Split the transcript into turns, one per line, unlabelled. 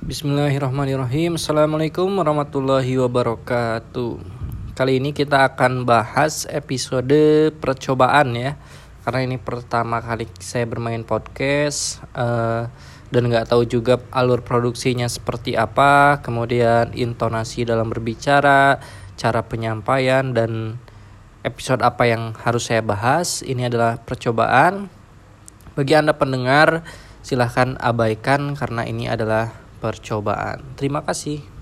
Bismillahirrahmanirrahim. Assalamualaikum warahmatullahi wabarakatuh. Kali ini kita akan bahas episode percobaan ya. Karena ini pertama kali saya bermain podcast uh, Dan nggak tahu juga alur produksinya seperti apa Kemudian intonasi dalam berbicara Cara penyampaian dan episode apa yang harus saya bahas. Ini adalah percobaan. Bagi anda pendengar silahkan abaikan karena ini adalah percobaan. Terima kasih.